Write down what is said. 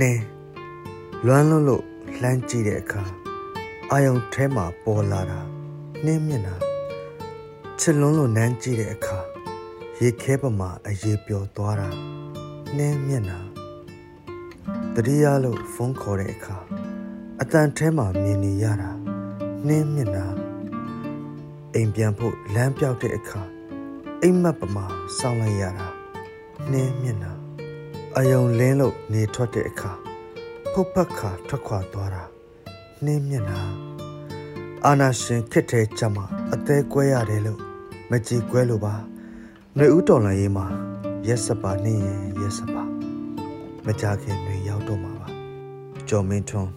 နင်းလွမ်းလွန်းလို့လှမ်းကြည့်တဲ့အခါအာယုံထဲမှာပေါ်လာတာနှင်းမျက်နှာချစ်လွန်းလို့နမ်းကြည့်တဲ့အခါရေခဲပမာအရေးပျော်သွားတာနှင်းမျက်နှာတတိယလို့ဖုန်းခေါ်တဲ့အခါအတန်ထဲမှာမြင်နေရတာနှင်းမျက်နှာအိမ်ပြန်ဖို့လမ်းပြောက်တဲ့အခါအိမ်မက်ပမာစောင်းလိုက်ရတာနှင်းမျက်နှာ အယုံလင်းလို့နေထွက်တဲ့အခါဖုတ်ဖက်ခါထွက်ခွာသွားတာနှင်းမျက်နှာအာနာရှင်ခစ်တဲ့ကြမှာအသေးကွဲရတယ်လို့မကြည်ကွဲလို့ပါနှွေဦးတော်လန်ရေးမှာရက်စပါနေရင်ရက်စပါမကြခင်တွေရောက်တော့မှာပါကျော်မင်းထွန်း